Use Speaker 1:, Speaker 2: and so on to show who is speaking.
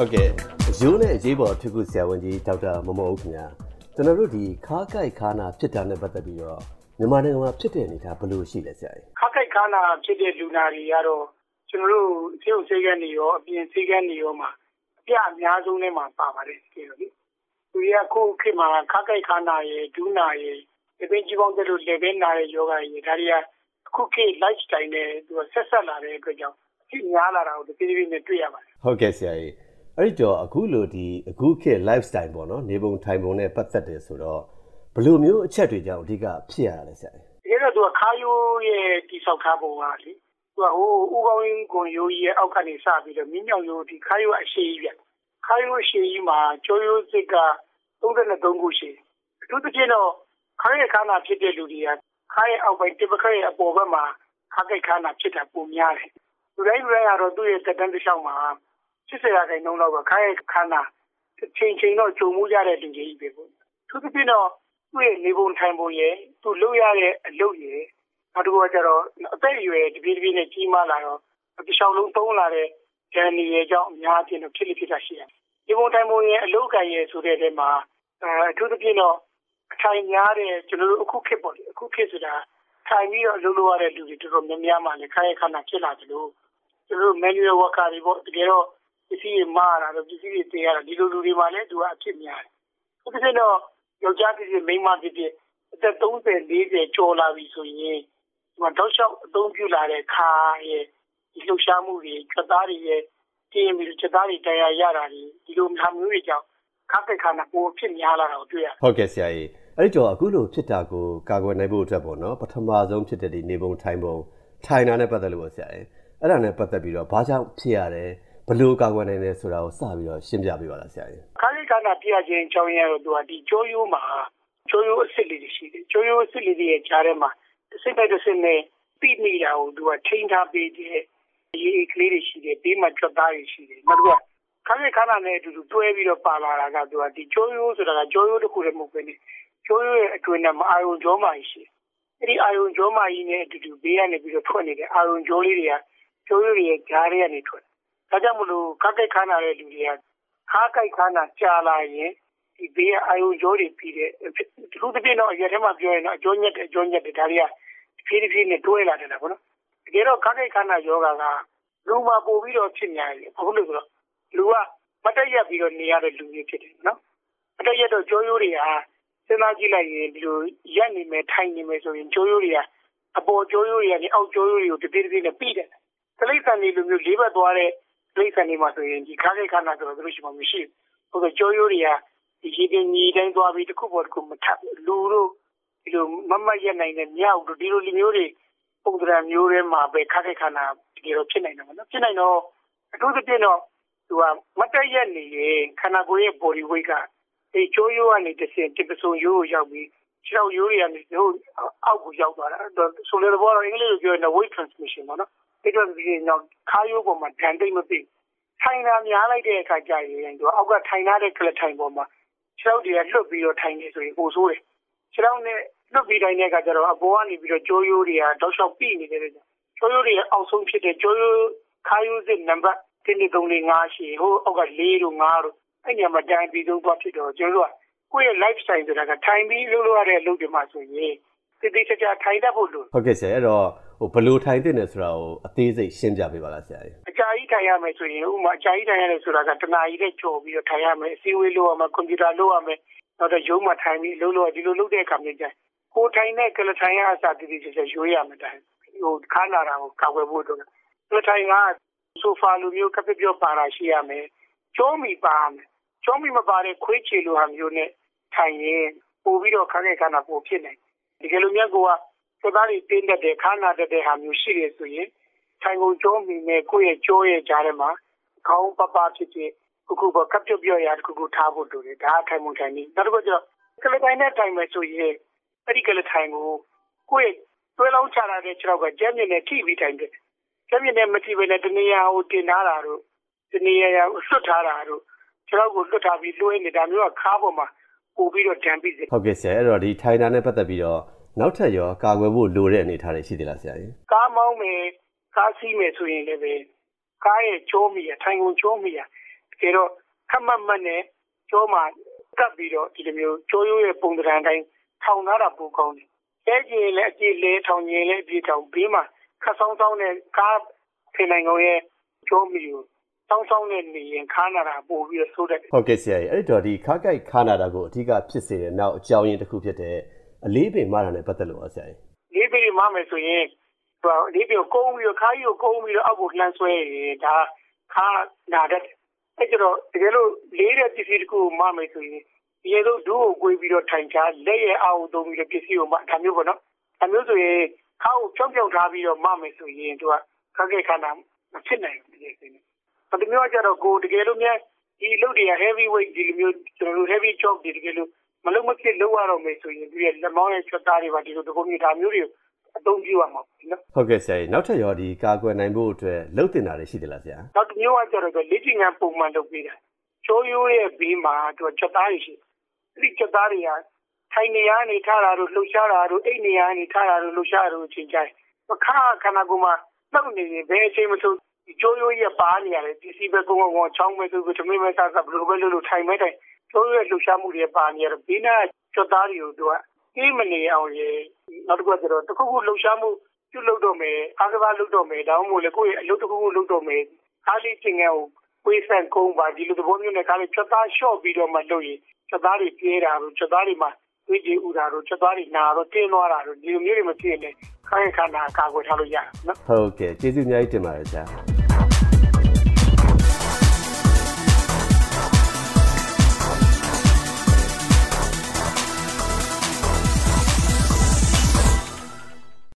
Speaker 1: ဟုတ်ကဲ့ရိုးနဲ့အရေးပေါ်ထူးခုဆရာဝန်ကြီးဒေါက်တာမမောဦးခင်ဗျာကျွန်တော်တို့ဒီခါးကိုက်ခါနာဖြစ်တာနဲ့ပတ်သက်ပြီးတော့မြန်မာနိုင်ငံမှာဖြစ်တဲ့အနေအထားဘယ်လိုရှိလဲဆရာကြီး
Speaker 2: ခါးကိုက်ခါနာဖြစ်တဲ့လူနာတွေကတော့ကျွန်တော်တို့ဆေးရုံဆေးကန်းတွေရောအပြင်ဆေးကန်းတွေရောမှာအပြအများဆုံးနဲ့မှာပါပါတယ်ဒီလိုလေသူရခုခေတ်မှာခါးကိုက်ခါနာရဲ့ဒူးနာရဲ့ဒီပင်ကြီးပေါင်းတဲ့လူလေဘဲနာရဲ့ယောဂရဲ့ဒါတွေကအခုခေတ် lifestyle နဲ့သူကဆက်ဆက်လာတဲ့အတွက်ကြောင့်အဖြစ်များလာတာကိုတဖြည်းဖြည်းနဲ့တွေ့ရပါတယ်
Speaker 1: ဟုတ်ကဲ့ဆရာကြီး အဲ့ဒီတော့အခုလိုဒီအခုခေတ် lifestyle ပေါ့နော်နေပုံထိုင်ပုံနဲ့ပတ်သက်တယ်ဆိုတော့ဘယ်လိုမျိုးအချက်တွေကြောင့်အဓိကဖြစ်ရတာလဲဆရာ
Speaker 2: ကြီးအဲ့တော့သူကခါယိုးရဲ့တိဆောက်ထားပုံကလေသူကဟိုဥကောင်းရင်းကွန်ယိုးကြီးရဲ့အောက်ကနေစပြီးတော့မြင်းမြောင်ယိုးဒီခါယိုးအရှိကြီးပြခါယိုးအရှိကြီးမှာကျော်ယိုးစစ်က33ခုရှိအထူးသဖြင့်တော့ခါရဲ့ခါနာဖြစ်တဲ့လူတွေကခါရဲ့အောက်ပိုင်းတပခရဲ့အပေါ်ဘက်မှာခါကိတ်ခါနာဖြစ်တာပုံများတယ်လူတိုင်းလူတိုင်းကတော့သူ့ရဲ့တက်တန်းတစ်လျှောက်မှာ 80ရာခိုင်နှုန်းလောက်ကခိုင်းခန္ဓာချိန်ချိန်တော့ကြုံမှုရတဲ့လူကြီးပဲပေါ့သူသဖြင့်တော့သူ့ရဲ့နေပုံထိုင်ပုံရဲ့သူလုပ်ရတဲ့အလုပ်ရဲ့နောက်တစ်ခုကကျတော့အသက်အရွယ်တပြေးတပြေးနဲ့ကြီးမားလာတော့တစ်လျှောက်လုံးသုံးလာတဲ့ဂျန်နီရဲ့အကြောင်းအများအပြားတော့ဖြစ်လိဖြစ်တာရှိတယ်ဒီပုံထိုင်ပုံရဲ့အလုပ်ကံရဲ့ဆိုတဲ့တဲမှာအထူးသဖြင့်တော့အထိုင်များတဲ့ကျွန်တော်တို့အခုခေတ်ပေါ့လေအခုခေတ်ဆိုတာထိုင်ပြီးတော့အလုပ်လုပ်ရတဲ့လူတွေတော်တော်များများမှလည်းခိုင်းခန္ဓာဖြစ်လာတယ်လို့ကျွန်တော်တို့ manual worker တွေပေါ့တကယ်တော့ ပစ္စည်းတွေမှားတာတော့ပစ္စည်းတွေတင်ရတာဒီလိုလူတွေမှာလည်းသူကအဖြစ်များတယ်။ဥပဒေတော့ယောက်ျားဖြစ်ဖြစ်မိန်းမဖြစ်ဖြစ်အသက်30 40ကျော်လာပြီဆိုရင်ဒီမှာတော့ရှောက်အသုံးပြုလာတဲ့ခါရဲ့ဒီလှုပ်ရှားမှုတွေချက်သားတွေရဲ့တင်းပြီးချက်သားတွေတရားရတာတွေဒီလိုမျိုးမျိုးတွေကြောင့်ခါတဲ့ခါနာပိုဖြစ်များလာတာကိုတွေ့ရ
Speaker 1: ဟုတ်ကဲ့ဆရာကြီးအဲ့ဒီတော့အခုလိုဖြစ်တာကိုကာကွယ်နိုင်ဖို့အတွက်ပေါ့နော်ပထမဆုံးဖြစ်တဲ့ဒီနေပုံထိုင်ပုံထိုင်တာနဲ့ပတ်သက်လို့ပါဆရာကြီးအဲ့ဒါနဲ့ပတ်သက်ပြီးတော့ဘာကြောင့်ဖြစ်ရတယ် ဘလို့ကာကွယ်နိုင်လဲဆိုတာကိုစပြီးတော့ရှင်းပြပေးပါလားဆရာကြီး
Speaker 2: ခါလိကနာပြခြင်းအကြောင်းရတော့သူကဒီကျိုးရိုးမှာကျိုးရိုးအစ်စ်လေးရှိတယ်ကျိုးရိုးအစ်စ်လေးရဲ့ကြားထဲမှာတစ်စိတ်တစ်စိတ်နဲ့ပြီးနေတာကိုသူကထိန်းထားပေးတဲ့ရေးကလေးတွေရှိတယ်ပြီးမှထွက်သားတွေရှိတယ်နောက်တစ်ခုခါလိကနာနဲ့အတူတူတွဲပြီးတော့ပါလာတာကသူကဒီကျိုးရိုးဆိုတာကကျိုးရိုးတစ်ခုတည်းမဟုတ်ဘဲနဲ့ကျိုးရိုးရဲ့အတွင်းထဲမှာအာယုံကြောမာကြီးရှိအဲ့ဒီအာယုံကြောမာကြီးနဲ့အတူတူဘေးကနေပြီးတော့ထွက်နေတဲ့အာယုံကြောလေးတွေကကျိုးရိုးတွေရဲ့ကြားထဲကနေထွက် ဒါကြောင့်မလို့ခါကြိုက်ခါနာတဲ့လူတွေကခါကြိုက်ခါနာကြာလာရင်ဒီဘေးအာယုံကြောတွေပြီးတဲ့သူတို့တပြင်းတော့အရက်ထဲမှာပြောရင်တော့အကျိုးညက်တဲ့အကျိုးညက်တဲ့ဒါတွေကဖြည်းဖြည်းနဲ့တွဲလာတယ်လားဗောနော်တကယ်တော့ခါကြိုက်ခါနာယောဂကလူမှာပို့ပြီးတော့ဖြစ်များတယ်ဘာလို့လဲဆိုတော့လူကမတက်ရက်ပြီးတော့နေရတဲ့လူတွေဖြစ်တယ်နော်မတက်ရက်တော့ကြောရိုးတွေဟာစဉ်းစားကြည့်လိုက်ရင်ဒီလိုရက်နေမယ်ထိုင်နေမယ်ဆိုရင်ကြောရိုးတွေကအပေါ်ကြောရိုးတွေကနေအောက်ကြောရိုးတွေကိုတပြေးတပြေးနဲ့ပြီးတယ်ကလိဆန်တွေလိုမျိုးလေးဘက်သွားတဲ့ တိရစ္ဆာန်တွေမှာဆိုရင်ဒီခါးကိတ်ခါနာဆိုတော့သူတို့ရှိမှမရှိဘူး။ဟုတ်ကဲ့ကြောရိုးတွေကဒီရေတင်ညီတိုင်းသွားပြီးတစ်ခုပေါ်တစ်ခုမထပ်လူတို့ဒီလိုမမတ်ရနိုင်တဲ့မြောက်တို့ဒီလိုလူမျိုးတွေပုံစံမျိုးတွေမှာပဲခါးကိတ်ခါနာတကယ်တော့ဖြစ်နိုင်တယ်မနော်ဖြစ်နိုင်တော့အထူးသဖြင့်တော့သူကမတ်တရက်နေရင်ခန္ဓာကိုယ်ရဲ့ body weight ကဒီချိုးရိုးကနေတစ်ဆင့်တစ်ပစုံရိုးကိုရောက်ပြီးခြေထောက်ရိုးတွေကနေဟိုအောက်ကိုရောက်သွားတာဆိုလေတော့အင်္ဂလိပ်လိုပြောရင် weight transmission ပေါ့နော် အဲ့တော့ဒီနောက်ခါရိုးပေါ်မှာဒဏ်တိတ်မသိထိုင်တာများလိုက်တဲ့အခါကျရင်သူအောက်ကထိုင်ထားတဲ့ကလထိုင်ပေါ်မှာခြေထောက်တွေကလွတ်ပြီးတော့ထိုင်နေဆိုရင်ပိုဆိုးတယ်ခြေထောက်နဲ့လွတ်ပြီးတိုင်းတဲ့အခါကျတော့အပေါ်ကနေပြီးတော့ကြိုးရိုးတွေကတောက်လျှောက်ပြိနေတယ်ကြကြိုးရိုးတွေအောက်ဆုံးဖြစ်တဲ့ကြိုးရိုးခါရိုးစစ်နံပါတ်1 2 3 4 5ရှိဟိုအောက်က4တို့5တို့အဲ့ညမှာတန်ပြီးဆုံးသွားဖြစ်တော့ကျွန်တော်တို့ကကိုယ့်ရဲ့ life style ဆိုတာကထိုင်ပြီးလုပ်လို့ရတဲ့အလုပ်တွေမှာဆိုရင်တိတိကျကျထိုင်တတ်ဖို့လို
Speaker 1: ဟုတ်ကဲ့ဆရာအဲ့တော့ ဟိုဘလို့ထိုင်တဲ့နယ်ဆိုတာကိုအသေးစိတ်ရှင်းပြပေးပါလားဆရာကြီး
Speaker 2: အကြာကြီးထိုင်ရမယ်ဆိုရင်ဥမာအကြာကြီးထိုင်ရတယ်ဆိုတာကတနာရီနဲ့ကြော်ပြီးတော့ထိုင်ရမယ်အစည်းအဝေးလုပ်ရမယ်ကွန်ပျူတာလုပ်ရမယ်နောက်တော့ရုံးမှာထိုင်ပြီးလုပ်လို့ဒီလိုလုပ်တဲ့အခါမျိုးကျရင်ကိုထိုင်တဲ့ကလထိုင်ရအစားတိတိကျကျရွေးရမယ်တိုင်းဟိုခါနာတာကိုကာကွယ်ဖို့တော့ကလထိုင်ကဆိုဖာလိုမျိုးကပ်ပြောပါတာရှိရမယ်ကျုံးမီပါမယ်ကျုံးမီမပါတဲ့ခွေးချေလိုဟာမျိုးနဲ့ထိုင်ရင်ပို့ပြီးတော့ခါခဲ့ခါနာပို့ဖြစ်နိုင်ဒီကလိုမျိုးက စကားတွေတင်းတတ်တဲ့ခါနာတတ်တဲ့ဟာမျိုးရှိတယ်ဆိုရင်ထိုင်ကုန်ကျုံးမိနဲ့ကိုယ့်ရဲ့ကျိုးရဲ့ကြားထဲမှာခေါင်းပပဖြစ်ဖြစ်ခုခုကကပ်ပြုတ်ပြော့ရတခုခုထားဖို့လိုတယ်ဒါအထိုင်မှုထိုင်နေနောက်တစ်ခုကျတော့ကလတိုင်းနဲ့ထိုင်မယ်ဆိုရင်အဲ့ဒီကလထိုင်ကိုကိုယ့်ရဲ့တွဲလုံးချလာတဲ့ခြေထောက်ကကျမ်းမြင့်နဲ့ထိပြီးထိုင်တယ်ကျမ်းမြင့်နဲ့မထိဘဲနဲ့တနေရာကိုတင်ထားတာတို့တနေရာလွတ်ထားတာတို့ခြေထောက်ကိုလွတ်ထားပြီးလွှဲနေတာမျိုးကခါးပေါ်မှာပို့ပြီးတော့ဒဏ်ပြီးစေ
Speaker 1: ဟုတ်ကဲ့ဆရာအဲ့တော့ဒီထိုင်တာနဲ့ပတ်သက်ပြီးတော့ နောက်ထပ်ရောကာကွယ်ဖို့လိုတဲ့အနေအထားတွေရှိသေးလားဆရာကြီး
Speaker 2: ကားမောင်းမယ်ကားစီးမယ်ဆိုရင်လည်းပဲကားရဲ့ချိုးမိရထိုင်ကုန်ချိုးမိရကယ်တော့ခက်မှတ်မှတ်နဲ့ကျောမှာကပ်ပြီးတော့ဒီလိုမျိုးကျောရိုးရဲ့ပုံသဏ္ဍာန်တိုင်းထောင်ထားတာပိုကောင်းတယ်။အဲကျင်လည်းအကြည့်လဲထောင်ကျင်လည်းအကြည့်ထောင်ဘေးမှာခက်ဆောင်ဆောင်နဲ့ကားဖေနိုင်ကောင်ရဲ့ကျောမီကိုစောင်းစောင်းနဲ့နေရင်ခါနာတာပို့ပြီးတော့ဆိုးတယ်
Speaker 1: ဟုတ်ကဲ့ဆရာကြီးအဲ့တော့ဒီခါကိုက်ခါနာတာကိုအဓိကဖြစ်စေတဲ့နောက်အကြောင်းရင်းတစ်ခုဖြစ်တဲ့ အလေးပင်မာတာနဲ့ပတ်သက်လို့ပါဆရာကြီး
Speaker 2: လေးပေမမယ်ဆိုရင်ဟိုလေးပေကိုကုန်းပြီးတော့ခါကြီးကိုကုန်းပြီးတော့အောက်ကိုလှမ်းဆွဲရင်ဒါခါနာတတ်တယ်အဲကျတော့တကယ်လို့လေးတဲ့ပစ္စည်းတစ်ခုကိုမမယ်ဆိုရင်ဒီလိုဒူးကိုကွေးပြီးတော့ထိုင်ချလက်ရဲ့အောက်ကိုသုံးပြီးတော့ပစ္စည်းကိုမဒါမျိုးပေါ့နော်ဒါမျိုးဆိုရင်ခါကိုဖြောင်းဖြောင်းထားပြီးတော့မမယ်ဆိုရင်သူကခက်ခဲခါနာမဖြစ်နိုင်ဘူးဒီကိစ္စ။ဒါမျိုးကြတော့ကိုတကယ်လို့များဒီလုတ်တွေက heavy weight ဒီလိုမျိုးကျွန်တော်တို့ heavy job တွေတကယ်လို့ မလုံးမဖြစ်လောက်ရတော့မယ်ဆိုရင်ဒီလက်မောင်းရဲ့ချက်သားတွေပါဒီလိုတကုံးကြီးဒါမျိုးတွေအသုံးပြုရမှာပေါ့နော်
Speaker 1: ဟုတ်ကဲ့ဆရာကြီးနောက်ထပ်ရောဒီကာကွယ်နိုင်ဖို့အတွက်လှုပ်တင်တာတွေရှိတယ်လားဆရာ။
Speaker 2: နောက်တစ်မျိုးကကျတော့လေ့ကျင့်ခန်းပုံမှန်လုပ်ပေးတာ။ချိုးရိုးရဲ့ဘေးမှာသူကချက်သားတွေရှိတယ်။အဲ့ဒီချက်သားတွေကထိုင်နေရနေထားတာတို့လှုပ်ရှားတာတို့အိတ်နေရနေထားတာတို့လှုပ်ရှားတာတို့အချိန်ကြိုင်။အခါခန္ဓာကိုယ်မှာနှုတ်နေရင်ဘယ်အချိန်မှဆိုဒီချိုးရိုးရဲ့ပါနေရတယ်ဒီစီပဲကုန်းကုန်းချောင်းပဲဆိုပြီးသမင်းမဲဆာဆာဘလိုပဲလို့လို့ထိုင်မဲတိုင် ချိုးရိုးရဲ့လှုပ်ရှားမှုတွေပါနေရတယ်ဘေးနာချက်သားတွေကိုသူကအေးမနေအောင်ရေနောက်တစ်ခုကကျတော့တစ်ခုခုလှုပ်ရှားမှုပြုလုပ်တော့မယ်အားကစားလုပ်တော့မယ်ဒါမှမဟုတ်လေကိုယ့်ရဲ့အလုပ်တစ်ခုခုလုပ်တော့မယ်အားလေးချင်းငယ်ကိုဝေးဆန်ကုန်းပါဒီလိုသဘောမျိုးနဲ့ကားလေးချက်သားလျှော့ပြီးတော့မှလုပ်ရင်ချက်သားတွေပြေးတာတို့ချက်သားတွေမှာဝိကြည့်ဥတာတို့ချက်သားတွေနာတော့တင်းသွားတာတို့ဒီလိုမျိုးတွေမဖြစ်ရင်ခိုင်းခန္ဓာကာကွယ်ထားလို့ရတယ်နော်
Speaker 1: ဟုတ်ကဲ့ကျေးဇူးအများကြီးတင်ပါတယ်ဆရာ